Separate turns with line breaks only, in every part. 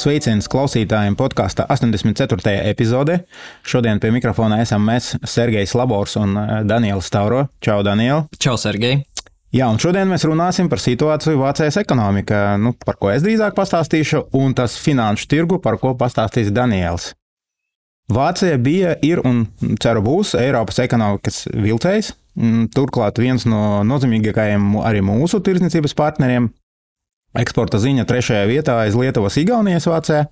Sveiciens klausītājiem podkāstā 84. epizodē. Šodien pie mikrofona esam mēs, Sergejs Labors un eh, Daniels Tauro. Čau, Daniel!
Čau, Sergej!
Jā, un šodien mēs runāsim par situāciju Vācijas ekonomikā, nu, par ko es drīzāk pastāstīšu, un tas finanšu tirgu, par ko pastāstīs Daniels. Vācija bija, ir un ceru būs Eiropas ekonomikas vilcējs. Mm, turklāt viens no nozīmīgākajiem arī mūsu tirdzniecības partneriem, eksporta ziņa trešajā vietā aiz Lietuvas, Igaunijas, Vācijā.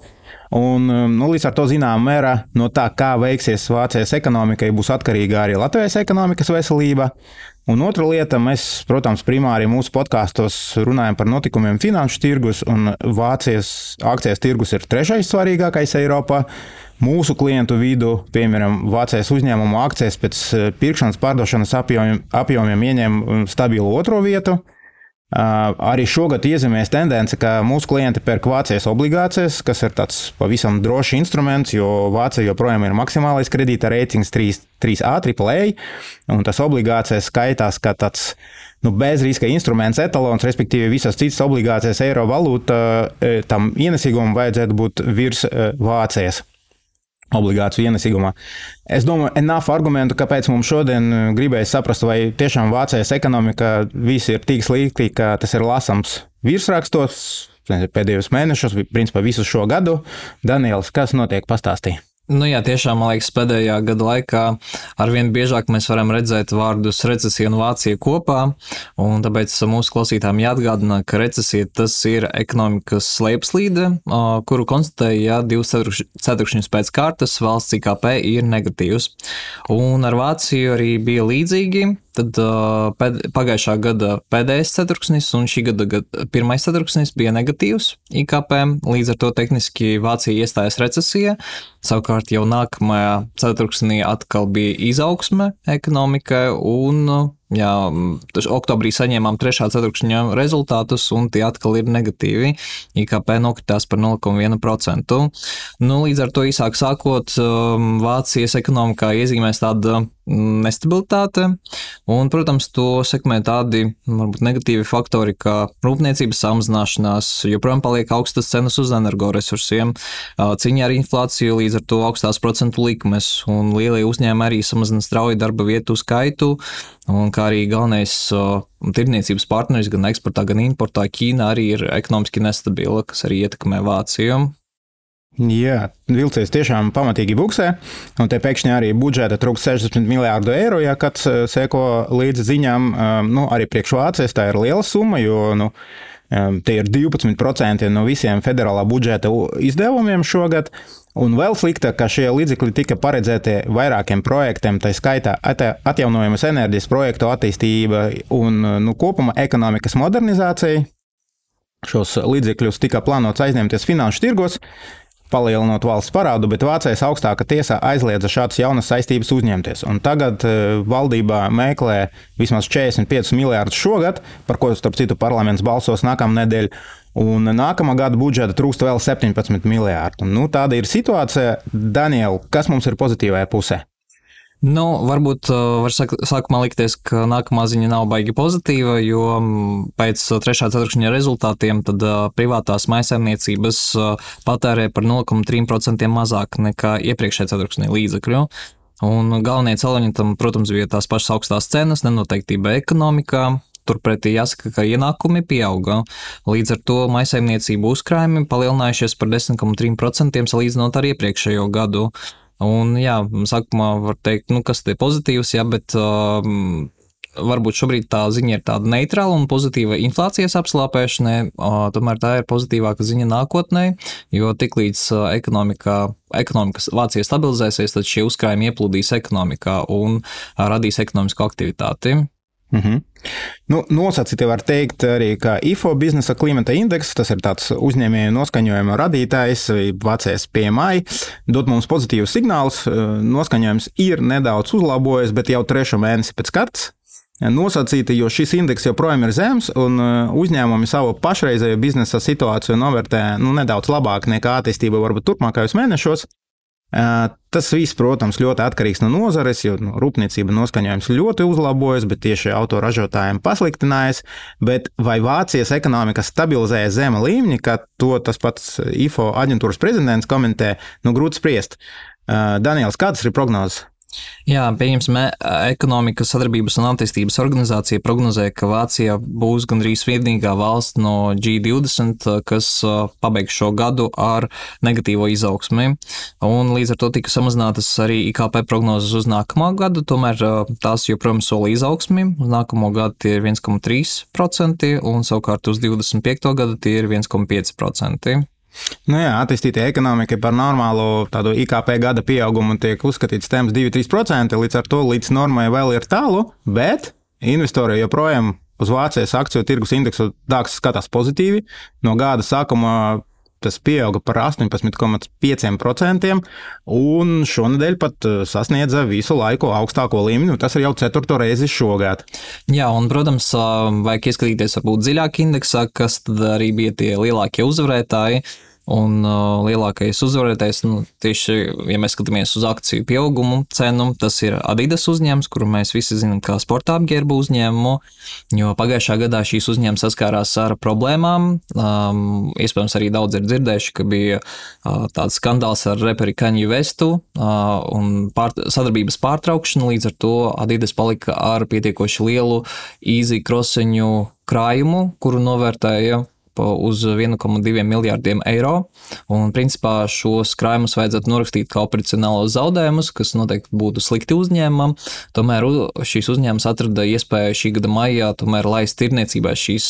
Un, um, nu, līdz ar to zināmā mērā no tā, kā veiksies Vācijas ekonomikai, būs atkarīga arī Latvijas ekonomikas veselība. Un otra lieta, mēs, protams, primāri mūsu podkāstos runājam par notikumiem finanšu tirgus, un Vācijas akcijas tirgus ir trešais svarīgākais Eiropā. Mūsu klientu vidū, piemēram, Vācijas uzņēmumu akcijas pēc uh, pirkšanas pārdošanas apjomiem, apjomiem ieņem um, stabilu otro vietu. Arī šogad iezīmēs tendence, ka mūsu klienti pērk Vācijas obligācijas, kas ir tāds pavisam drošs instruments, jo Vācija joprojām ir maksimālais kredīta reitings 3, 3A, AAA, un tas obligācijas skaitās kā tāds nu, bezriska instruments, etalons, respektīvi visas citas obligācijas eiro valūta, tam ienesīgumam vajadzētu būt virs Vācijas obligāciju ienesīgumā. Es domāju, enough argumentu, kāpēc mums šodien uh, gribēja saprast, vai tiešām Vācijas ekonomika viss ir tik slikti, ka tas ir lasams virsrakstos pēdējos mēnešus, principā visu šo gadu. Daniels, kas notiek, pastāstīja?
Nu jā, tiešām, man liekas, pēdējā gada laikā arvien biežāk mēs varam redzēt vārdus recesija un Vācija kopā, un tāpēc mūsu klausītājiem jāatgādina, ka recesija tas ir ekonomikas slēpslīde, kuru konstatēja, ja divas ceturkšņus pēc kārtas valsts IKP ir negatīvs. Un ar Vāciju arī bija līdzīgi. Tad uh, pēd, pagājušā gada pēdējais ceturksnis un šī gada, gada pirmais ceturksnis bija negatīvs IKP. Līdz ar to tehniski Vācija iestājas recesijā. Savukārt jau nākamajā ceturksnī atkal bija izaugsme ekonomikai un Jā, oktobrī saņēmām trešā ceturkšņa rezultātus, un tie atkal ir negatīvi. IKP nokritās par 0,1%. Nu, līdz ar to īsāk sakot, Vācijas ekonomikā iezīmēs tāda nestabilitāte, un, protams, to sekmē tādi varbūt negatīvi faktori, kā rūpniecības samazināšanās, joprojām paliek augstas cenas uz energoresursiem, cīņa ar inflāciju, līdz ar to augstās procentu likmes, un lielie uzņēmumi arī samazina strauji darba vietu skaitu un kā arī galvenais tirdzniecības partneris gan eksportā, gan importā Ķīna arī ir ekonomiski nestabila, kas arī ietekmē Vāciju.
Jā, vilciens tiešām pamatīgi buksē, un te pēkšņi arī budžeta trūks 60 miljārdu eiro, ja kāds seko līdzi ziņām. Nu, arī priekš Vācijas tā ir liela summa, jo nu, Tie ir 12% no visiem federālā budžeta izdevumiem šogad. Un vēl sliktāk, ka šie līdzekļi tika paredzēti vairākiem projektiem, tā skaitā atjaunojamas enerģijas projektu attīstība un nu, kopumā ekonomikas modernizācija. Šos līdzekļus tika plānots aizņemties finanšu tirgos, palielinot valsts parādu, bet Vācijas augstākā tiesā aizliedza šādas jaunas saistības uzņemties. Un tagad uh, valdībā meklē vismaz 45 miljārdus šogad, par ko, starp citu, parlaments balsos nākamā nedēļa. Un nākamā gada budžeta trūkst vēl 17 miljārdu. Nu, tāda ir situācija. Daniel, kas mums ir pozitīvajā pusē?
Nu, varbūt var sak sākumā likties, ka nākamā ziņa nav baigi pozitīva, jo pēc trešā ceturkšņa rezultātiem tad privātās maisaimniecības patērē par 0,3% mazāk nekā iepriekšējā ceturkšņa līdzekļu. Un galvenie cēloņi tam, protams, bija tās pašas augstās cenas, nenoteiktība ekonomikā, Turpretī jāsaka, ka ienākumi pieauga. Līdz ar to maisaimniecību uzkrājumi palielinājušies par 10,3% salīdzinot ar iepriekšējo gadu. Un, jā, sākumā var teikt, nu, kas ir pozitīvs, jā, bet um, varbūt šobrīd tā ziņa ir tāda neitrāla un pozitīva inflācijas apslāpēšanai, uh, tomēr tā ir pozitīvāka ziņa nākotnē, jo tiklīdz uh, ekonomikā, ekonomikas Vācija stabilizēsies, tad šie uzkrājumi ieplūdīs ekonomikā un uh, radīs ekonomisko aktivitāti.
Mm -hmm. nu, nosacīti var teikt arī, ka IFO biznesa klimata indeks, tas ir tāds uzņēmēju noskaņojuma radītājs, Vācijas PMI, dod mums pozitīvus signālus. Noskaņojums ir nedaudz uzlabojies, bet jau trešo mēnesi pēc kārtas. nosacīti, jo šis indeks joprojām ir zems, un uzņēmumi savu pašreizējo biznesa situāciju novērtē nu, nedaudz labāk nekā attīstība varbūt turpmākajos mēnešos. Tas viss, protams, ļoti atkarīgs no nozares, jo nu, rūpniecība noskaņojums ļoti uzlabojas, bet tieši autoražotājiem pasliktinājas. Bet vai Vācijas ekonomika stabilizējas zema līmenī, kā to tas pats IFO aģentūras prezidents komentē, nu grūti spriest. Daniels, kādas ir prognozes?
Jā, pieņemsim, e, ekonomikas sadarbības un attīstības organizācija prognozē, ka Vācija būs gandrīz vienīgā valsts no G20, kas e, pabeigs šo gadu ar negatīvo izaugsmi. Un līdz ar to tika samazinātas arī IKP prognozes uz nākamo gadu, tomēr e, tās joprojām sola izaugsmi. Uz nākamo gadu tie ir 1,3% un savukārt uz 25. gadu tie ir 1,5%.
Nu jā, attīstītie ekonomika par normālu tādu IKP gada pieaugumu tiek uzskatīts temps 2-3%. Līdz ar to līdz normai vēl ir tālu, bet investori joprojām uz Vācijas akciju tirgus indeksu dārgs skatās pozitīvi. No gada sākuma tas pieauga par 18,5%, un šonadēļ pat uh, sasniedza visu laiku augstāko līmeni. Tas ir jau ceturto reizi šogad.
Jā, un, protams, vajag ieskatīties varbūt dziļāk indeksā, kas tad arī bija tie lielākie uzvarētāji. Un uh, lielākais uzvarētājs, nu, tieši, ja mēs skatāmies uz akciju pieaugumu cenu, tas ir Adidas uzņēmums, kuru mēs visi zinām kā sporta apģērbu uzņēmumu. Jo pagājušā gadā šīs uzņēmums saskārās ar problēmām. Um, iespējams, arī daudz ir dzirdējuši, ka bija uh, tāds skandāls ar reperi Kaņu Vestu uh, un pār, sadarbības pārtraukšanu. Līdz ar to Adidas palika ar pietiekoši lielu īzi krosiņu krājumu, kuru novērtēja uz 1,2 miljārdiem eiro. Un, principā, šos krājumus vajadzētu norakstīt kā operacionālos zaudējumus, kas noteikti būtu slikti uzņēmumam. Tomēr šīs uzņēmums atrada iespēju šī gada maijā laist tirniecībā šīs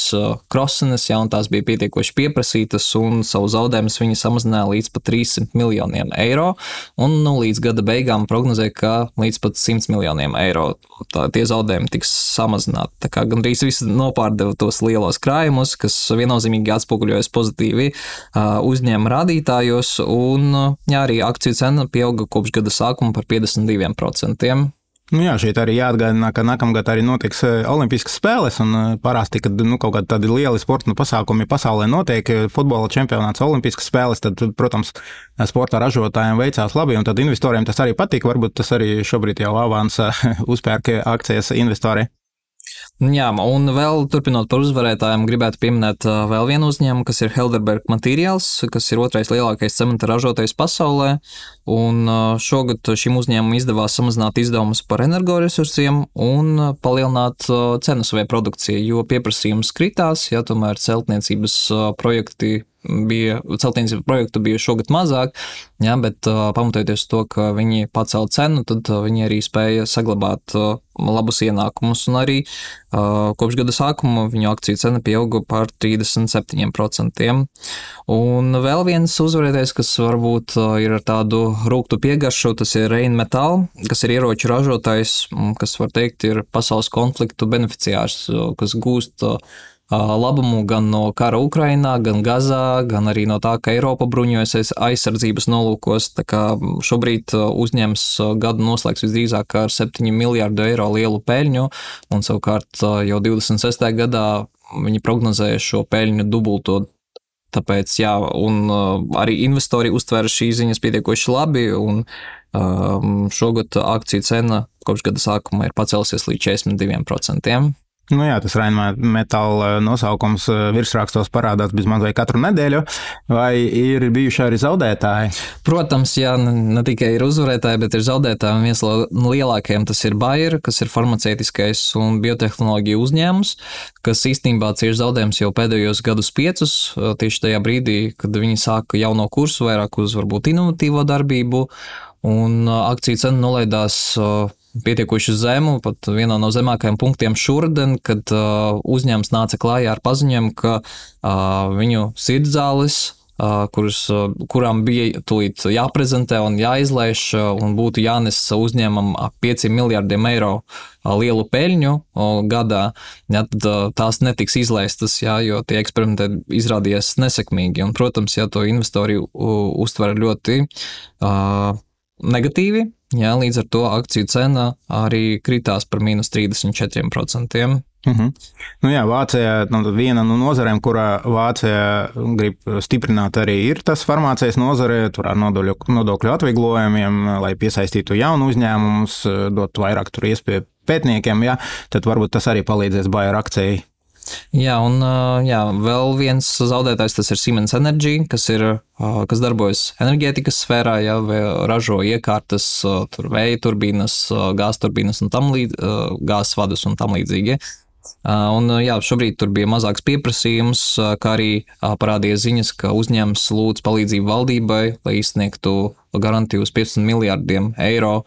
krosenes, ja tās bija pietiekoši pieprasītas, un savu zaudējumus viņi samazināja līdz pat 300 miljoniem eiro. Un nu, līdz gada beigām prognozēja, ka līdz pat 100 miljoniem eiro tā, tie zaudējumi tiks samazināti. Tā kā gandrīz visi nopārdeva tos lielos krājumus, kas viennozīmīgi veiksmīgi atspoguļojas pozitīvi uzņēmuma rādītājos, un jā, arī akciju cena pieauga kopš gada sākuma par 52%.
Nu jā, šeit arī jāatgādina, ka nākamgad arī notiks Olimpiskas spēles. Parasti, kad nu, kaut kādi tādi lieli sporta pasākumi pasaulē notiek, futbola čempionāts, Olimpiskas spēles, tad, protams, sporta ražotājiem veicās labi, un tad investoriem tas arī patīk. Varbūt tas arī šobrīd jau avansa uzpērk akcijas investori.
Jā, un vēl turpinot par uzvarētājiem, gribētu pieminēt vēl vienu uzņēmumu, kas ir Helderberg Materials, kas ir otrais lielākais cementa ražotājs pasaulē. Un šogad šim uzņēmumam izdevās samazināt izdevumus par energoresursiem un palielināt cenu savai produkcijai, jo pieprasījums kritās, ja tomēr celtniecības projekti bija celtniecības projektu bija šogad mazāk, jā, bet uh, pamatojoties to, ka viņi pacēla cenu, tad uh, viņi arī spēja saglabāt uh, labus ienākumus. Un arī uh, kopš gada sākuma viņu akciju cena pieauga par 37%. Un vēl viens uzvarētājs, kas varbūt uh, ir ar tādu rūktu piegaršu, tas ir Reinmetal, kas ir ieroču ražotājs, kas var teikt ir pasaules konfliktu beneficiārs, kas gūst uh, labumu gan no kara Ukrainā, gan Gazā, gan arī no tā, ka Eiropa bruņojas aizsardzības nolūkos. Šobrīd uzņēmums gadu noslēgs visdrīzāk ar 7 miljārdu eiro lielu peļņu, un savukārt jau 26. gadā viņi prognozēja šo peļņu dubultot. Tāpēc, jā, un arī investori uztvēra šīs ziņas pietiekoši labi, un um, šogad akciju cena kopš gada sākuma ir pacēlusies līdz 42%.
Nu jā, tas Rainmetāla eh, nosaukums eh, virsrakstos parādās vai katru nedēļu. Vai ir bijuši arī zaudētāji?
Protams, jā, ne tikai ir uzvarētāji, bet ir zaudētāji. Viens no lielākajiem tas ir Bayer, kas ir farmaceitiskais un biotehnoloģija uzņēmums, kas īstenībā cieši zaudējums jau pēdējos gadus piecus, eh, tieši tajā brīdī, kad viņi sāka jauno kursu vairāk uz varbūt inovatīvo darbību, un akciju cena nolaidās pietiekuši zemu, pat vienā no zemākajiem punktiem šodien, kad uh, uzņēmums nāca klājā ar paziņojumu, ka uh, viņu sirdzālis Uh, kuras, uh, kurām bija tūlīt jāprezentē un jāizlaiž, uh, un būtu jānes uzņēmumam ap 5 miljardiem eiro lielu peļņu gadā, ja, tad tās netiks izlaistas, ja, jo tie eksperimenti izrādījās nesekmīgi. Un, protams, ja to investori uztver ļoti uh, negatīvi, Jā, līdz ar to akciju cena arī kritās par mīnus 34%.
Uh -huh. nu jā, Vācijā nu, viena no nozarēm, kurā Vācija grib stiprināt, arī ir tas farmācijas nozare, tur ar nodokļu, nodokļu atvieglojumiem, lai piesaistītu jaunu uzņēmumus, dot vairāk iespēju pētniekiem, jā, tad varbūt tas arī palīdzēs Bayer akcijai.
Jā, un jā, vēl viens zaudētājs tas ir Siemens Energy, kas, ir, kas darbojas enerģētikas sfērā, ja ražo iekārtas, tur vēja turbīnas, gāzes turbīnas un tam līdzīgi, gāzes vadus un tam līdzīgi. Un, jā, šobrīd tur bija mazāks pieprasījums, kā arī parādījās ziņas, ka uzņēmums lūdz palīdzību valdībai, lai izsniegtu garantiju uz 15 miljardiem eiro.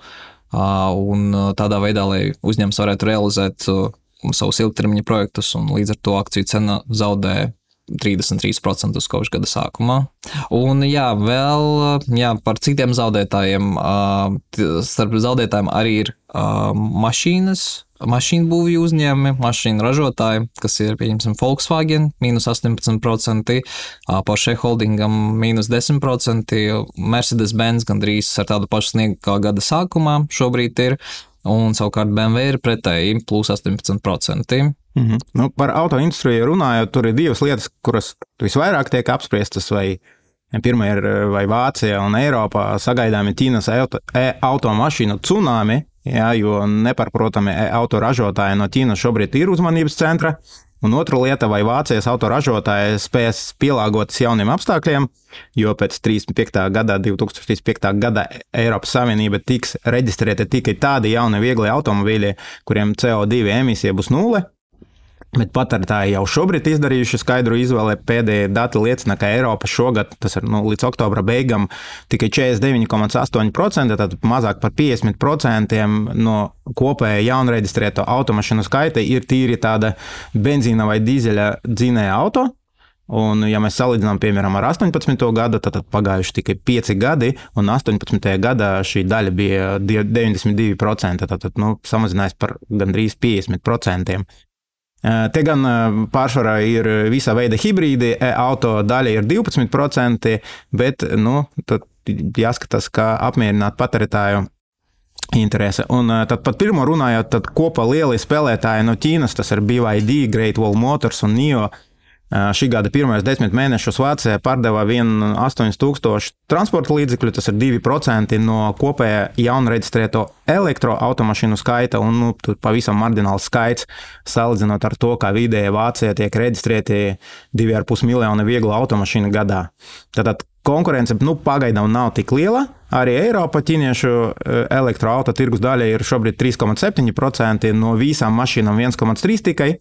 Un tādā veidā, lai uzņēmums varētu realizēt savus ilgtermiņa projektus, un līdz ar to akciju cena zaudē 33% kopš gada sākumā. Un jā, vēl jā, par citiem zaudētājiem. Starp zaudētājiem arī ir mašīnas, mašīnu būvju uzņēmumi, mašīnu ražotāji, kas ir, pieņemsim, Volkswagen, mīnus 18%, Porsche holdingam mīnus 10%, Mercedes-Benz gandrīz ar tādu pašu sniegu kā gada sākumā šobrīd ir, un savukārt BMW ir pretēji plus 18%.
Mm -hmm. nu, par autoindustriju runājot, tur ir divas lietas, kuras visvairāk tiek apspriestas. Pirmā ir vai Vācija un Eiropā sagaidāmi Ķīnas automašīnu tsunami, jā, jo neparprotami autoražotāji no Ķīnas šobrīd ir uzmanības centra. Un otra lieta, vai Vācijas autoražotāji spēs pielāgoties jauniem apstākļiem, jo pēc 35. gada, 2035. gada Eiropas Savienība tiks reģistrēti tikai tādi jauni, viegli automobīļi, kuriem CO2 emisija būs nulle. Bet patērētāji jau šobrīd izdarījuši skaidru izvēli. Pēdējie dati liecina, ka Eiropa šogad, tas ir nu, līdz oktobra beigām, tikai 49,8%, tad mazāk par 50% no kopējā jaunreģistrēto automašīnu skaita ir tīri tāda benzīna vai dīzeļa dzinēja auto. Un, ja mēs salīdzinām, piemēram, ar 18. gadu, tad, tad pagājuši tikai 5 gadi, un 18. gadā šī daļa bija 92%. Tad, tad nu, samazinājās par gandrīz 50%. Te gan pārsvarā ir visa veida hibrīdi, auto daļa ir 12%, bet nu, jāskatās, kā apmierināt patērētāju interese. Un tad par pirmo runājot, tad kopā lielie spēlētāji no Ķīnas, tas ir BYD, Great Wall Motors un NIO. Šī gada pirmajos desmit mēnešos Vācijā pārdeva 1,8000 transporta līdzekļu, tas ir 2% no kopējā jaunreģistrēto elektroautomašīnu skaita, un nu, tur pavisam marģināls skaits, salīdzinot ar to, kā vidēji Vācijā tiek reģistrēti 2,5 miljoni vieglu automašīnu gadā. Tātad konkurence nu, pagaidām nav tik liela. Arī Eiropā ķīniešu eh, elektroautorāta tirgus daļa ir šobrīd 3,7%, no visām mašīnām 1,3% tikai,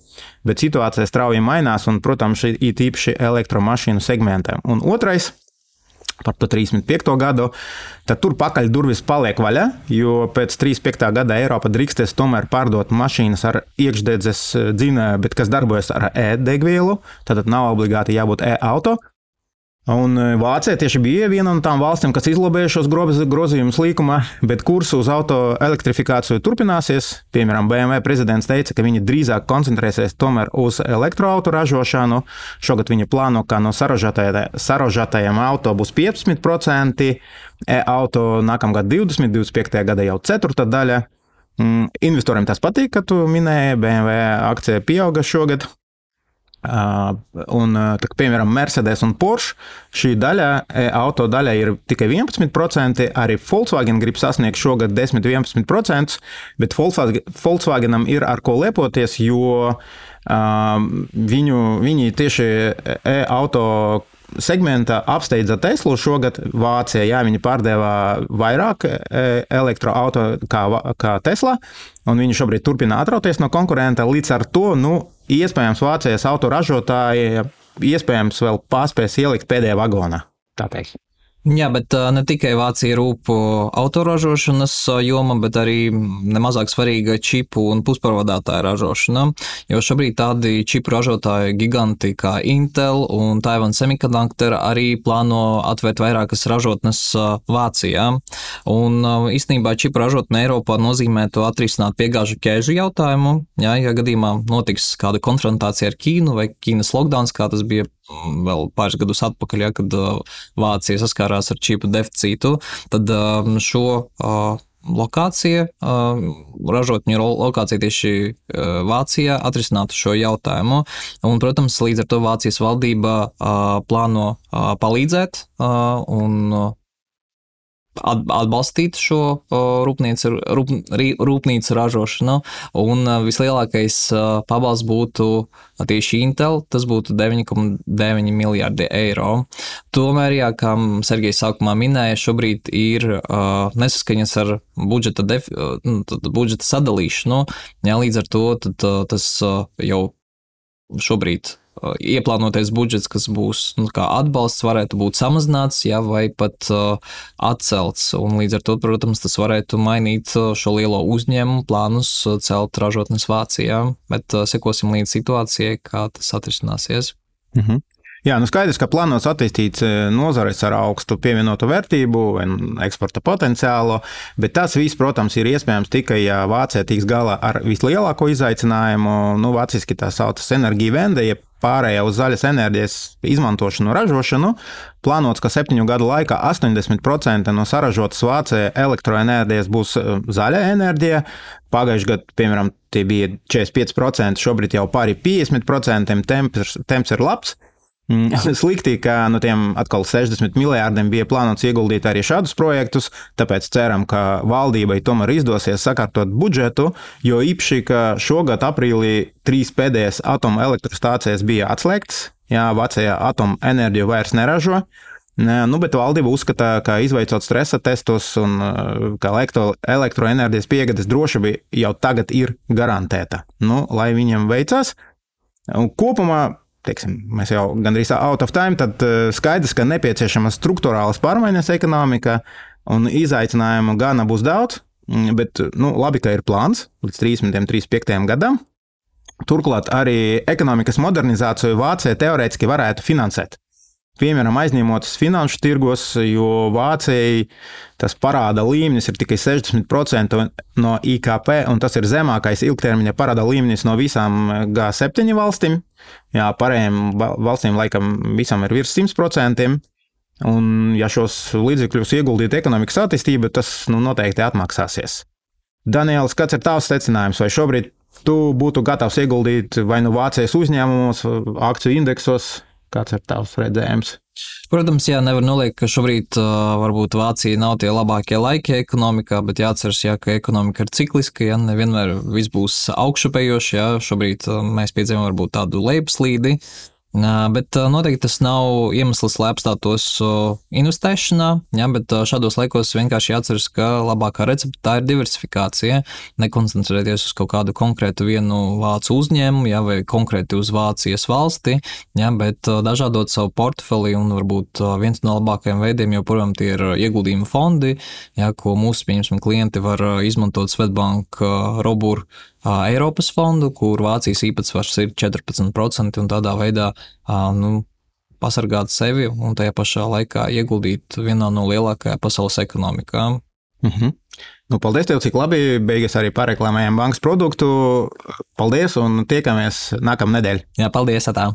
bet situācija strauji mainās, un, protams, ir īpaši elektromašīnu segmentā. Un otrais par to 35. gadu, tad tur pakaļ durvis paliek vaļā, jo pēc 35. gada Eiropa drīkstēs tomēr pārdot mašīnas ar iekšdedzes eh, dzinēju, bet kas darbojas ar e-degvielu, tad nav obligāti jābūt e-auto. Un e, Vācija tieši bija viena no tām valstīm, kas izlobēja šos grozījumus līkumā, bet kurs uz auto elektrifikāciju turpināsies. Piemēram, BMW prezidents teica, ka viņi drīzāk koncentrēsies tomēr uz elektroautorātu ražošanu. Šogad viņi plāno, ka no saražotajiem auto būs 15%, e-auto nākamgad 20, 25. gada jau ceturta daļa. Mm, investoriem tas patīk, ka tu minēji, BMW akcija pieauga šogad. Uh, un, tā, piemēram, Mercedes un Porsche šī daļa, auto daļa ir tikai 11%. Arī Volkswagen grib sasniegt šogad 10-11%, bet Volkswagenam ir ar ko lepoties, jo uh, viņu, viņi tieši e-auto segmenta apsteidza Teslu šogad Vācijā. Jā, viņi pārdeva vairāk elektroautorātu kā, kā Tesla, un viņi šobrīd turpina atrauties no konkurenta. Līdz ar to, nu, iespējams, Vācijas autoražotāji iespējams vēl paspēs ielikt pēdējā vagonā. Tā teikt.
Jā, bet ne tikai Vācija rūp autoražošanas joma, bet arī nemazāk svarīga čipu un puspārvadātāju ražošana. Jo šobrīd tādi čipu ražotāji giganti kā Intel un Taiwan Semiconductor arī plāno atvērt vairākas ražotnes Vācijā. Un īstenībā čipu ražotne Eiropā nozīmē to atrisināt piegāžu ķēžu jautājumu. Jā, ja gadījumā notiks kāda konfrontācija ar Ķīnu vai Ķīnas lockdowns, kā tas bija vēl pāris gadus atpakaļ, ja, kad Vācija saskārās ar čipu deficītu, tad šo lokācija, ražotņu lokācija tieši Vācijā atrisinātu šo jautājumu. Un, protams, līdz ar to Vācijas valdība plāno palīdzēt un atbalstīt šo rūpnīcu, rūp, rūpnīcu ražošanu. Un vislielākais pabalsts būtu tieši Intel, tas būtu 9,9 miljardi eiro. Tomēr, jā, kā Sergejs sākumā minēja, šobrīd ir nesaskaņas ar budžeta, defi, nu, budžeta sadalīšanu. Jā, līdz ar to tad, tas jau šobrīd ieplānotais budžets, kas būs nu, atbalsts, varētu būt samazināts, ja, vai pat uh, atcelts. Un līdz ar to, protams, tas varētu mainīt šo lielo uzņēmumu plānus celt ražotnes Vācijā, bet uh, sekosim līdz situācijai, kā tas atrisināsies.
Mhm. Jā, nu skaidrs, ka plānots attīstīt nozares ar augstu pievienoto vērtību un eksporta potenciālu, bet tas viss, protams, ir iespējams tikai, ja Vācija tiks galā ar vislielāko izaicinājumu. Nu, Vāciski tā saucas enerģija vende, jeb pārējā uz zaļas enerģijas izmantošanu, ražošanu. Plānots, ka septiņu gadu laikā 80% no saražotas Vācijā elektroenerģijas būs e, zaļa enerģija. Pagājušajā gadā, piemēram, tie bija 45%, šobrīd jau pāri 50%. Temps, temps ir labs. Mm, slikti, ka no tiem atkal 60 miljārdiem bija plānots ieguldīt arī šādus projektus, tāpēc ceram, ka valdībai tomēr izdosies sakārtot budžetu, jo īpaši, ka šogad aprīlī trīs pēdējās atomelektrostācijas bija atslēgtas, jā, Vācijā atomenerģiju vairs neražo. Nu, bet valdība uzskata, ka izveicot stresa testus un ka elektro, elektroenerģijas piegādes drošība jau tagad ir garantēta. Nu, lai viņiem veicas. Kopumā teiksim, mēs jau gandrīz out of time, tad eh, skaidrs, ka nepieciešamas struktūrālas pārmaiņas ekonomikā un izaicinājumu gana būs daudz. Mm, bet nu, labi, ka ir plāns līdz 30. 35. gadam. Turklāt arī ekonomikas modernizāciju Vācija teorētiski varētu finansēt piemēram, aizņemoties finanšu tirgos, jo Vācijai tas parāda līmenis ir tikai 60% no IKP, un tas ir zemākais ilgtermiņa parāda līmenis no visām G7 valstīm. Jā, pārējiem valstīm laikam visam ir virs 100%. Un, ja šos līdzekļus ieguldīt ekonomikas attīstībā, tas nu, noteikti atmaksāsies. Daniels, kāds ir tavs secinājums? Vai šobrīd tu būtu gatavs ieguldīt vai nu Vācijas uzņēmumos, akciju indeksos, Kāds ir tavs redzējums?
Protams, jā, nevar noliekt, ka šobrīd uh, varbūt Vācija nav tie labākie laiki ekonomikā, bet jāatcerās, jā, ka ekonomika ir cikliska, ja nevienmēr viss būs augšupējoši. Jā, šobrīd uh, mēs piedzīvojam varbūt tādu lejupslīdi, Bet noteikti tas nav iemesls, lai apstātos investēšanā, ja, bet šādos laikos vienkārši jāatceras, ka labākā recepte tā ir diversifikācija. Nekoncentrēties uz kaut kādu konkrētu vienu vācu uzņēmumu ja, vai konkrēti uz Vācijas valsti, ja, bet dažādot savu portfeli un varbūt viens no labākajiem veidiem joprojām ir ieguldījuma fondi, ja, ko mūsu klienti var izmantot Svetbank, Robur Eiropas fondu, kur Vācijas īpatsvars ir 14%, un tādā veidā nu, pasargāt sevi un tajā pašā laikā ieguldīt vienā no lielākajām pasaules ekonomikām.
Mm -hmm. nu, paldies, tev, cik labi beigas arī pareklāmējām bankas produktu. Paldies un tiekamies nākamā nedēļa.
Jā, paldies! Atā.